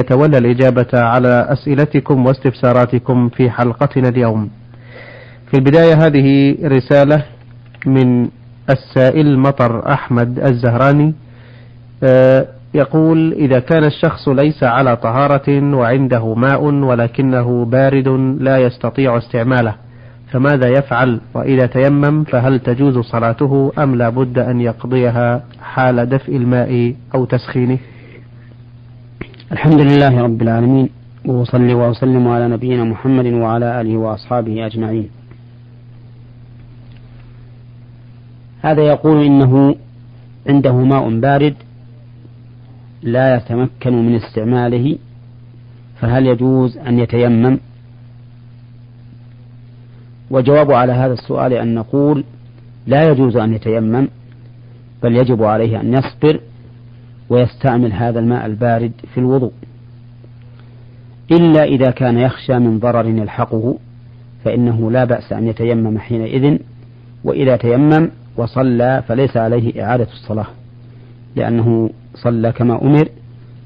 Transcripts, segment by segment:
يتولى الإجابة على أسئلتكم واستفساراتكم في حلقتنا اليوم. في البداية هذه رسالة من السائل مطر أحمد الزهراني آه، يقول إذا كان الشخص ليس على طهارة وعنده ماء ولكنه بارد لا يستطيع استعماله فماذا يفعل وإذا تيمم فهل تجوز صلاته أم لا بد أن يقضيها حال دفء الماء أو تسخينه الحمد لله رب العالمين وأصلي وأسلم على نبينا محمد وعلى آله وأصحابه أجمعين. هذا يقول إنه عنده ماء بارد لا يتمكن من استعماله فهل يجوز أن يتيمم؟ والجواب على هذا السؤال أن نقول لا يجوز أن يتيمم بل يجب عليه أن يصبر ويستعمل هذا الماء البارد في الوضوء. إلا إذا كان يخشى من ضرر يلحقه فإنه لا بأس أن يتيمم حينئذ وإذا تيمم وصلى فليس عليه إعادة الصلاة لأنه صلى كما أمر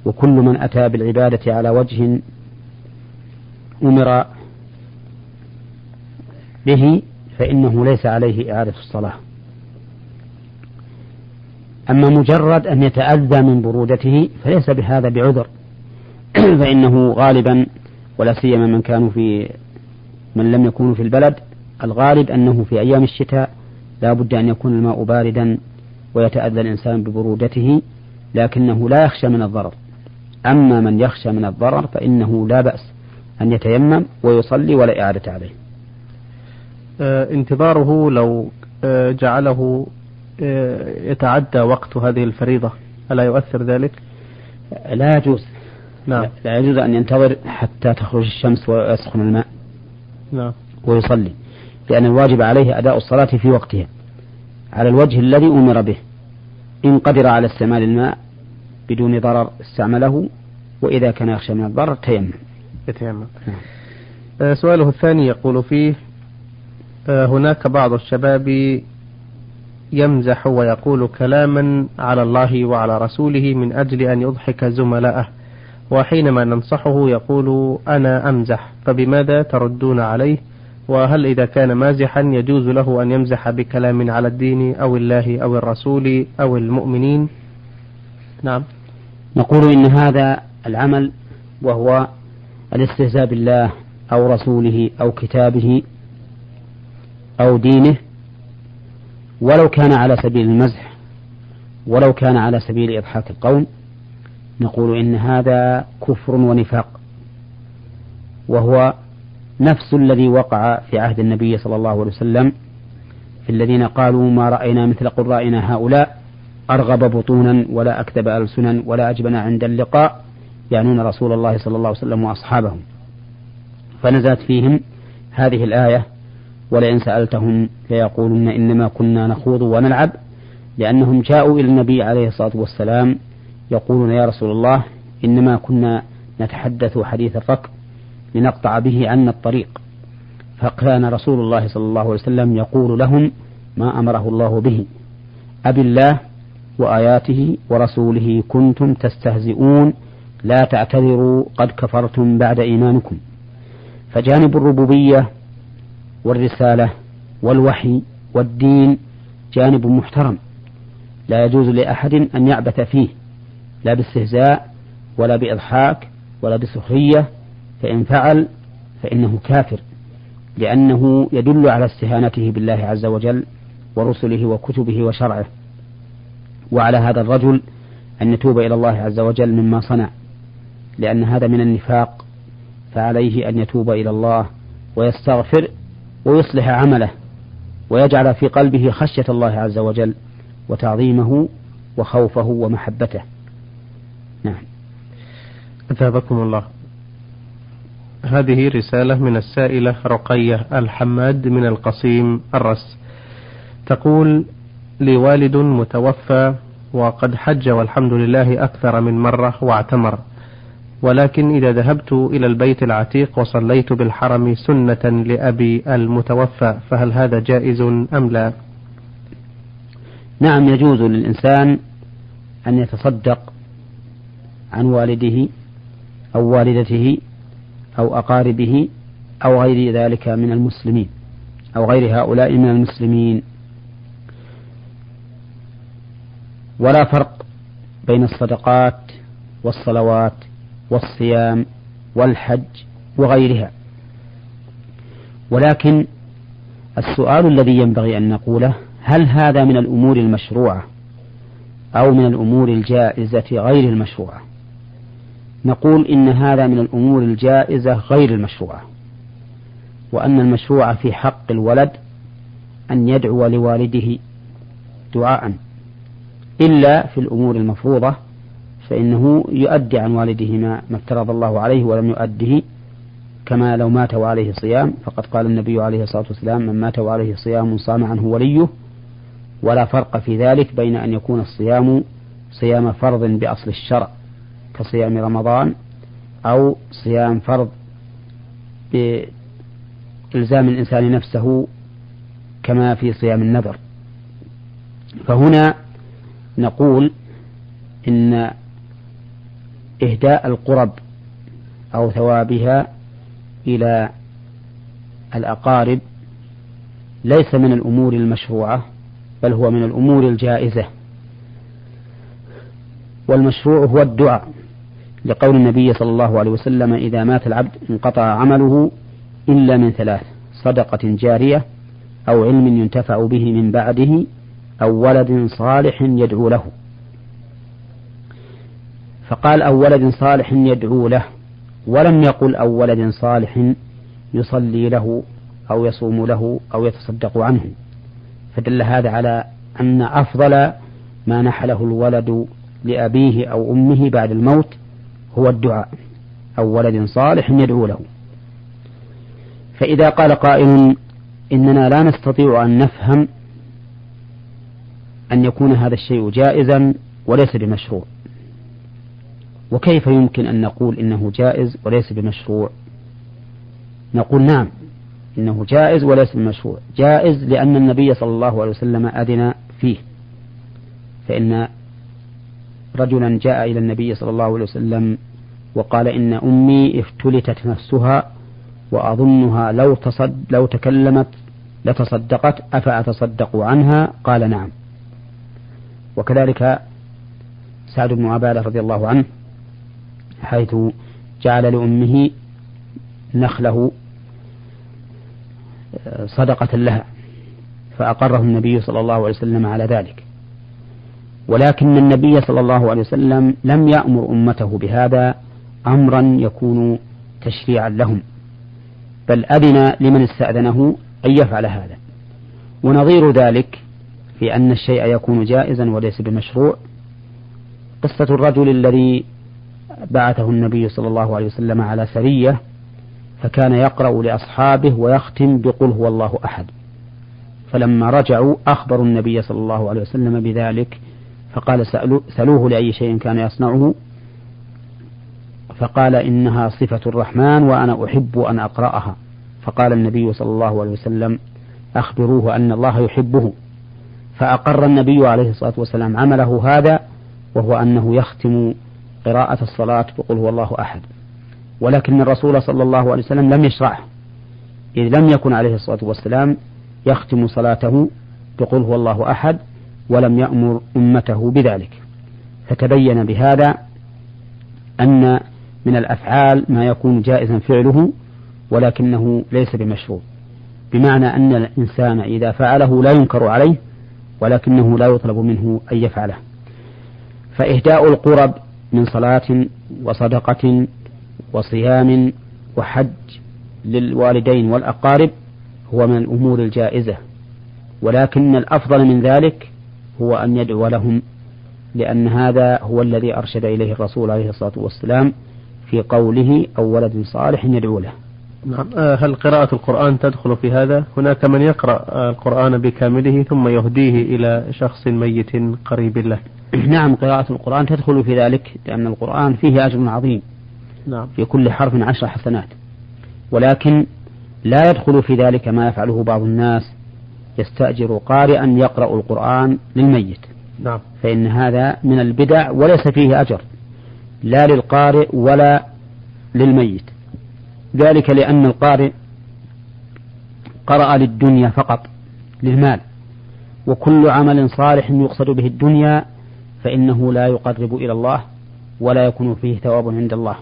وكل من أتى بالعبادة على وجه أمر به فإنه ليس عليه إعادة الصلاة. أما مجرد أن يتأذى من برودته فليس بهذا بعذر. فإنه غالبا ولا سيما من كانوا في من لم يكونوا في البلد الغالب أنه في أيام الشتاء لا بد أن يكون الماء باردا ويتأذى الإنسان ببرودته لكنه لا يخشى من الضرر. أما من يخشى من الضرر فإنه لا بأس أن يتيمم ويصلي ولا إعادة عليه. آه انتظاره لو آه جعله يتعدى وقت هذه الفريضة. ألا يؤثر ذلك؟ لا يجوز. نعم. لا يجوز أن ينتظر حتى تخرج الشمس ويسخن الماء. نعم. ويصلي. لأن الواجب عليه أداء الصلاة في وقتها. على الوجه الذي أمر به. إن قدر على استعمال الماء بدون ضرر استعمله. وإذا كان يخشى من الضرر تيمم. يتيمم. نعم. آه سؤاله الثاني يقول فيه آه هناك بعض الشباب يمزح ويقول كلاما على الله وعلى رسوله من أجل أن يضحك زملائه وحينما ننصحه يقول أنا أمزح فبماذا تردون عليه؟ وهل إذا كان مازحا يجوز له أن يمزح بكلام على الدين أو الله أو الرسول أو المؤمنين؟ نعم. نقول إن هذا العمل وهو الاستهزاء بالله أو رسوله أو كتابه أو دينه ولو كان على سبيل المزح ولو كان على سبيل إضحاك القوم نقول إن هذا كفر ونفاق وهو نفس الذي وقع في عهد النبي صلى الله عليه وسلم في الذين قالوا ما رأينا مثل قرائنا هؤلاء أرغب بطونا ولا أكذب ألسنا ولا أجبن عند اللقاء يعنون رسول الله صلى الله عليه وسلم وأصحابه فنزلت فيهم هذه الآية ولئن سألتهم ليقولن إنما كنا نخوض ونلعب لأنهم جاءوا إلى النبي عليه الصلاة والسلام يقولون يا رسول الله إنما كنا نتحدث حديث الركب لنقطع به عنا الطريق. فكان رسول الله صلى الله عليه وسلم يقول لهم ما أمره الله به أب الله وآياته ورسوله كنتم تستهزئون لا تعتذروا قد كفرتم بعد إيمانكم. فجانب الربوبية والرسالة والوحي والدين جانب محترم. لا يجوز لأحد أن يعبث فيه لا باستهزاء ولا بإضحاك ولا بسخرية فإن فعل فإنه كافر لأنه يدل على استهانته بالله عز وجل ورسله وكتبه وشرعه. وعلى هذا الرجل أن يتوب إلى الله عز وجل مما صنع لأن هذا من النفاق فعليه أن يتوب إلى الله ويستغفر ويصلح عمله ويجعل في قلبه خشية الله عز وجل وتعظيمه وخوفه ومحبته. نعم. أثابكم الله. هذه رسالة من السائلة رقية الحماد من القصيم الرس. تقول لي والد متوفى وقد حج والحمد لله أكثر من مرة واعتمر. ولكن إذا ذهبت إلى البيت العتيق وصليت بالحرم سنة لأبي المتوفى فهل هذا جائز أم لا؟ نعم يجوز للإنسان أن يتصدق عن والده أو والدته أو أقاربه أو غير ذلك من المسلمين أو غير هؤلاء من المسلمين. ولا فرق بين الصدقات والصلوات. والصيام والحج وغيرها. ولكن السؤال الذي ينبغي أن نقوله هل هذا من الأمور المشروعة أو من الأمور الجائزة غير المشروعة؟ نقول إن هذا من الأمور الجائزة غير المشروعة وأن المشروع في حق الولد أن يدعو لوالده دعاء إلا في الأمور المفروضة فإنه يؤدي عن والده ما, ما افترض الله عليه ولم يؤده كما لو مات وعليه صيام فقد قال النبي عليه الصلاة والسلام من مات وعليه صيام صام عنه وليه ولا فرق في ذلك بين أن يكون الصيام صيام فرض بأصل الشرع كصيام رمضان أو صيام فرض بإلزام الإنسان نفسه كما في صيام النذر. فهنا نقول إن إهداء القرب أو ثوابها إلى الأقارب ليس من الأمور المشروعة بل هو من الأمور الجائزة. والمشروع هو الدعاء لقول النبي صلى الله عليه وسلم إذا مات العبد انقطع عمله إلا من ثلاث صدقة جارية أو علم ينتفع به من بعده أو ولد صالح يدعو له. فقال أو ولد صالح يدعو له ولم يقل أو ولد صالح يصلي له أو يصوم له أو يتصدق عنه. فدل هذا على أن أفضل ما نحله الولد لأبيه أو أمه بعد الموت هو الدعاء. أو ولد صالح يدعو له. فإذا قال قائل إننا لا نستطيع أن نفهم أن يكون هذا الشيء جائزا وليس بمشروع. وكيف يمكن أن نقول إنه جائز وليس بمشروع؟ نقول نعم إنه جائز وليس بمشروع. جائز لأن النبي صلى الله عليه وسلم أذن فيه. فإن رجلا جاء إلى النبي صلى الله عليه وسلم وقال إن أمي افتلتت نفسها وأظنها لو تصد لو تكلمت لتصدقت أفأتصدق عنها؟ قال نعم. وكذلك سعد بن عبادة رضي الله عنه حيث جعل لأمه نخله آه، صدقة لها فأقره النبي صلى الله عليه وسلم على ذلك. ولكن النبي صلى الله عليه وسلم لم يأمر أمته بهذا أمرا يكون تشريعا لهم بل أذن لمن استأذنه أن يفعل هذا. ونظير ذلك في أن الشيء يكون جائزا وليس بمشروع. قصة الرجل الذي بعثه النبي صلى الله عليه وسلم على سرية فكان يقرأ لأصحابه ويختم بقل هو الله أحد. فلما رجعوا أخبروا النبي صلى الله عليه وسلم بذلك فقال سألوه لأي شيء كان يصنعه. فقال إنها صفة الرحمن وأنا أحب أن أقرأها. فقال النبي صلى الله عليه وسلم أخبروه أن الله يحبه. فأقر النبي عليه الصلاة والسلام عمله هذا وهو أنه يختم قراءة الصلاة بقول هو الله أحد. ولكن الرسول صلى الله عليه وسلم لم يشرعه. إذ لم يكن عليه الصلاة والسلام يختم صلاته بقول هو الله أحد ولم يأمر أمته بذلك. فتبين بهذا أن من الأفعال ما يكون جائزا فعله ولكنه ليس بمشروع. بمعنى أن الإنسان إذا فعله لا ينكر عليه ولكنه لا يطلب منه أن يفعله. فإهداء القرب من صلاة وصدقة وصيام وحج للوالدين والأقارب هو من الأمور الجائزة. ولكن الأفضل من ذلك هو أن يدعو لهم لأن هذا هو الذي أرشد إليه الرسول عليه الصلاة والسلام في قوله أو ولد صالح يدعو له. نعم آه، هل قراءة القرآن تدخل في هذا؟ هناك من يقرأ القرآن بكامله ثم يهديه إلى شخص ميت قريب له. نعم قراءة القرآن تدخل في ذلك لأن القرآن فيه أجر عظيم. نعم. في كل حرف عشر حسنات. ولكن لا يدخل في ذلك ما يفعله بعض الناس يستأجر قارئا يقرأ القرآن للميت. نعم. فإن هذا من البدع وليس فيه أجر. لا للقارئ ولا للميت ذلك لأن القارئ قرأ للدنيا فقط للمال. وكل عمل صالح يقصد به الدنيا فإنه لا يقرب إلى الله ولا يكون فيه ثواب عند الله.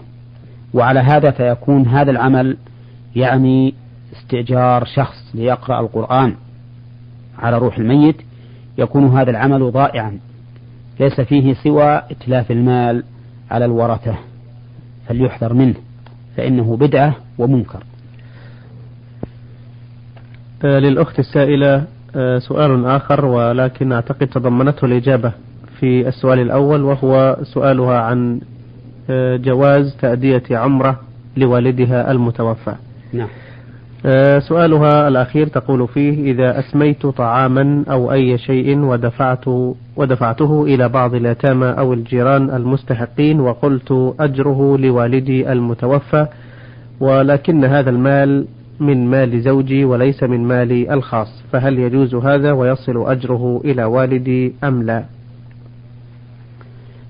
وعلى هذا فيكون هذا العمل يعني استئجار شخص ليقرأ القرآن على روح الميت يكون هذا العمل ضائعا. ليس فيه سوى إتلاف المال على الورثة فليحذر منه. فإنه بدعة ومنكر. آه، للأخت السائلة آه، سؤال آخر ولكن أعتقد تضمنته الإجابة في السؤال الأول وهو سؤالها عن آه، جواز تأدية عمرة لوالدها المتوفى. نعم. سؤالها الأخير تقول فيه إذا أسميت طعاما أو أي شيء ودفعت ودفعته إلى بعض اليتامى أو الجيران المستحقين وقلت أجره لوالدي المتوفى ولكن هذا المال من مال زوجي وليس من مالي الخاص فهل يجوز هذا ويصل أجره إلى والدي أم لا؟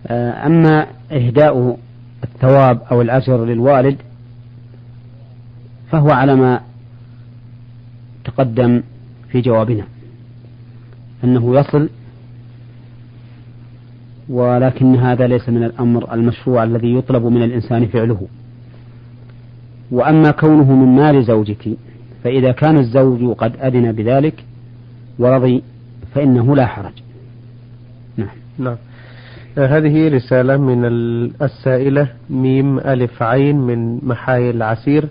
آه، أما إهداء الثواب أو الأجر للوالد فهو على ما تقدم في جوابنا. أنه يصل ولكن هذا ليس من الأمر المشروع الذي يطلب من الإنسان فعله. وأما كونه من مال زوجك فإذا كان الزوج قد أذن بذلك ورضي فإنه لا حرج. نعم. نعم. هذه رسالة من السائلة ميم ألف عين من محايل العسير.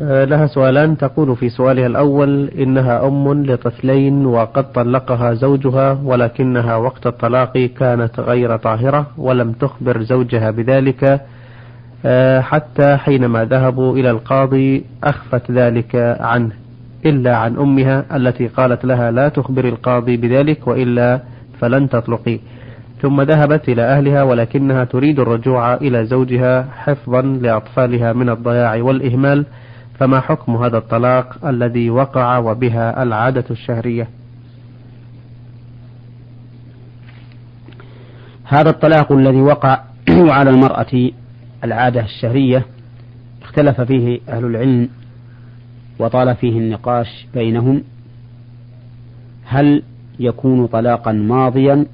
لها سؤالان. تقول في سؤالها الأول إنها أم لطفلين وقد طلقها زوجها ولكنها وقت الطلاق كانت غير طاهرة ولم تخبر زوجها بذلك آه، حتى حينما ذهبوا إلى القاضي أخفت ذلك عنه إلا عن أمها التي قالت لها لا تخبر القاضي بذلك وإلا فلن تطلقي. ثم ذهبت إلى أهلها ولكنها تريد الرجوع إلى زوجها حفظا لأطفالها من الضياع والإهمال. فما حكم هذا الطلاق الذي وقع وبها العادة الشهرية؟ هذا الطلاق الذي وقع على المرأة العادة الشهرية اختلف فيه أهل العلم وطال فيه النقاش بينهم. هل يكون طلاقا ماضيا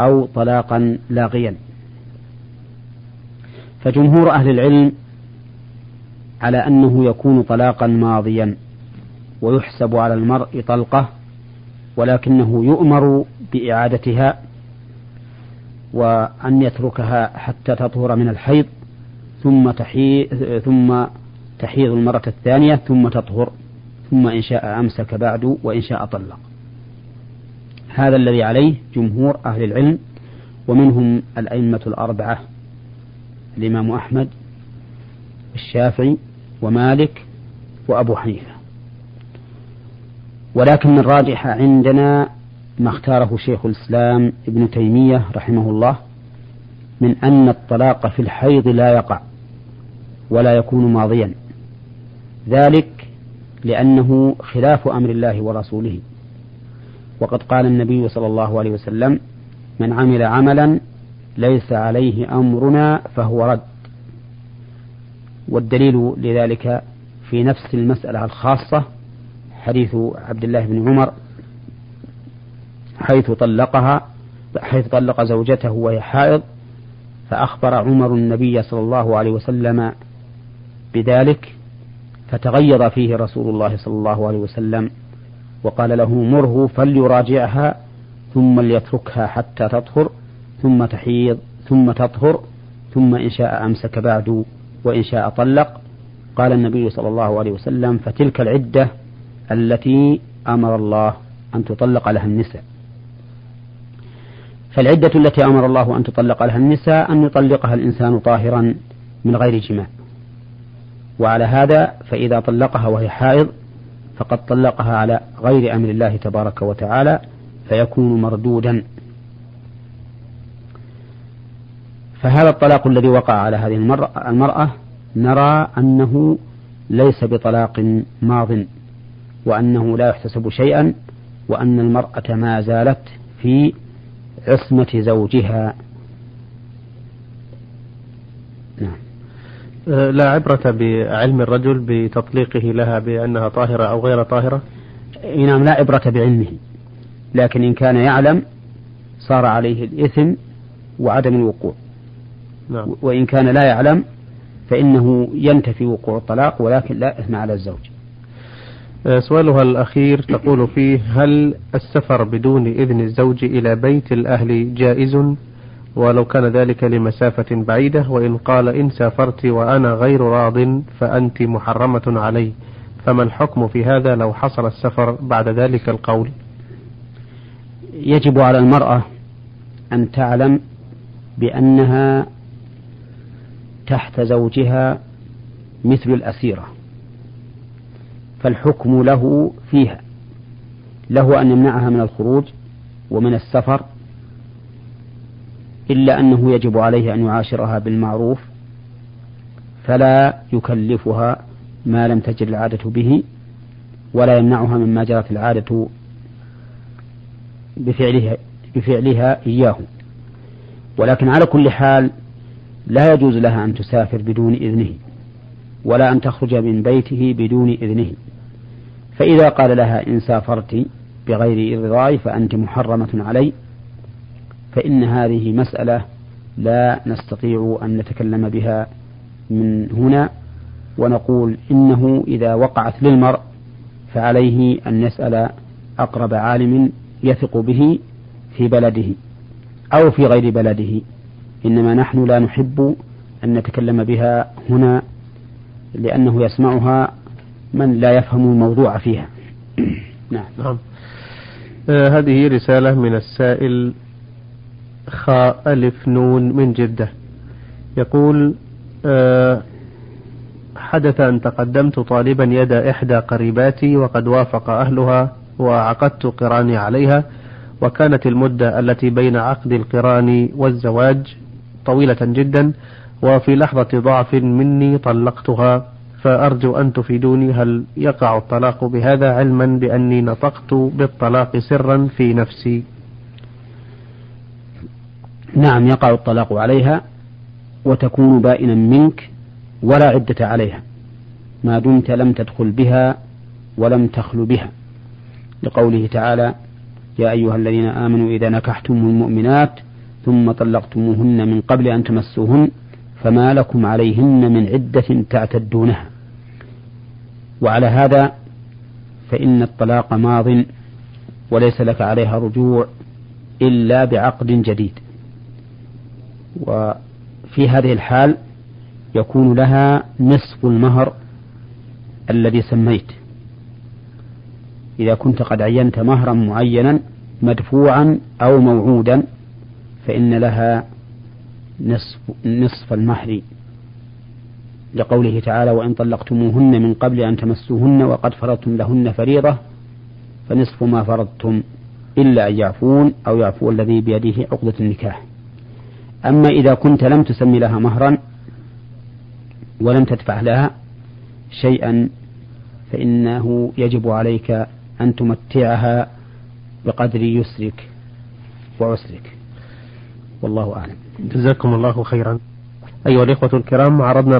أو طلاقا لاغيا؟ فجمهور أهل العلم على أنه يكون طلاقا ماضيا ويحسب على المرء طلقة ولكنه يؤمر بإعادتها وأن يتركها حتى تطهر من الحيض ثم تحيض ثم تحيض المرة الثانية ثم تطهر ثم إن شاء أمسك بعد وإن شاء طلق. هذا الذي عليه جمهور أهل العلم ومنهم الأئمة الأربعة الإمام أحمد الشافعي ومالك وأبو حنيفة. ولكن الراجح عندنا ما اختاره شيخ الإسلام ابن تيمية رحمه الله من أن الطلاق في الحيض لا يقع ولا يكون ماضيا. ذلك لأنه خلاف أمر الله ورسوله. وقد قال النبي صلى الله عليه وسلم من عمل عملا ليس عليه أمرنا فهو رد. والدليل لذلك في نفس المسألة الخاصة حديث عبد الله بن عمر حيث طلقها حيث طلق زوجته وهي حائض فأخبر عمر النبي صلى الله عليه وسلم بذلك فتغيظ فيه رسول الله صلى الله عليه وسلم وقال له مره فليراجعها ثم ليتركها حتى تطهر ثم تحيض ثم تطهر ثم إن شاء أمسك بعد وإن شاء طلق. قال النبي صلى الله عليه وسلم فتلك العدة التي أمر الله أن تطلق لها النساء. فالعدة التي أمر الله أن تطلق لها النساء أن يطلقها الإنسان طاهرا من غير جماع. وعلى هذا فإذا طلقها وهي حائض فقد طلقها على غير أمر الله تبارك وتعالى فيكون مردودا. فهذا الطلاق الذي وقع على هذه المرأة, المرأة نرى أنه ليس بطلاق ماض وأنه لا يحتسب شيئا وأن المرأة ما زالت في عصمة زوجها. نعم. أه، لا عبرة بعلم الرجل بتطليقه لها بأنها طاهرة أو غير طاهرة؟ نعم لا عبرة بعلمه. لكن إن كان يعلم صار عليه الإثم وعدم الوقوع. نعم. وإن كان لا يعلم فإنه ينتفي وقوع الطلاق ولكن لا إثم على الزوج. أه، سؤالها الأخير تقول فيه هل السفر بدون إذن الزوج إلى بيت الأهل جائز؟ ولو كان ذلك لمسافة بعيدة وإن قال إن سافرت وأنا غير راض فأنت محرمة علي. فما الحكم في هذا لو حصل السفر بعد ذلك القول؟ يجب على المرأة أن تعلم بأنها تحت زوجها مثل الأسيرة. فالحكم له فيها له أن يمنعها من الخروج ومن السفر إلا أنه يجب عليه أن يعاشرها بالمعروف فلا يكلفها ما لم تجر العادة به ولا يمنعها مما جرت العادة بفعلها بفعلها إياه. ولكن على كل حال لا يجوز لها أن تسافر بدون إذنه ولا أن تخرج من بيته بدون إذنه. فإذا قال لها إن سافرت بغير رضاي فأنت محرمة علي فإن هذه مسألة لا نستطيع أن نتكلم بها من هنا ونقول إنه إذا وقعت للمرء فعليه أن يسأل أقرب عالم يثق به في بلده أو في غير بلده. إنما نحن لا نحب أن نتكلم بها هنا لأنه يسمعها من لا يفهم الموضوع فيها. نعم, نعم. آه هذه رسالة من السائل خاء ألف نون من جدة. يقول آه حدث أن تقدمت طالبا يد إحدى قريباتي وقد وافق أهلها وعقدت قراني عليها وكانت المدة التي بين عقد القران والزواج طويلة جدا وفي لحظة ضعف مني طلقتها فأرجو أن تفيدوني. هل يقع الطلاق بهذا علما بأني نطقت بالطلاق سرا في نفسي؟ نعم يقع الطلاق عليها وتكون بائنا منك ولا عدة عليها. ما دمت لم تدخل بها ولم تخل بها. لقوله تعالى يا أيها الذين آمنوا إذا نكحتم المؤمنات ثم طلقتموهن من قبل أن تمسوهن فما لكم عليهن من عدة تعتدونها. وعلى هذا فإن الطلاق ماض وليس لك عليها رجوع إلا بعقد جديد. وفي هذه الحال يكون لها نصف المهر الذي سميت. إذا كنت قد عينت مهرا معينا مدفوعا أو موعودا فإن لها نصف, نصف المهر لقوله تعالى وإن طلقتموهن من قبل أن تمسوهن وقد فرضتم لهن فريضة فنصف ما فرضتم إلا أن يعفون أو يعفو الذي بيده عقدة النكاح. أما إذا كنت لم تسمي لها مهرا ولم تدفع لها شيئا فإنه يجب عليك أن تمتعها بقدر يسرك وعسرك. والله أعلم. جزاكم الله خيرا. أيها الإخوة الكرام عرضنا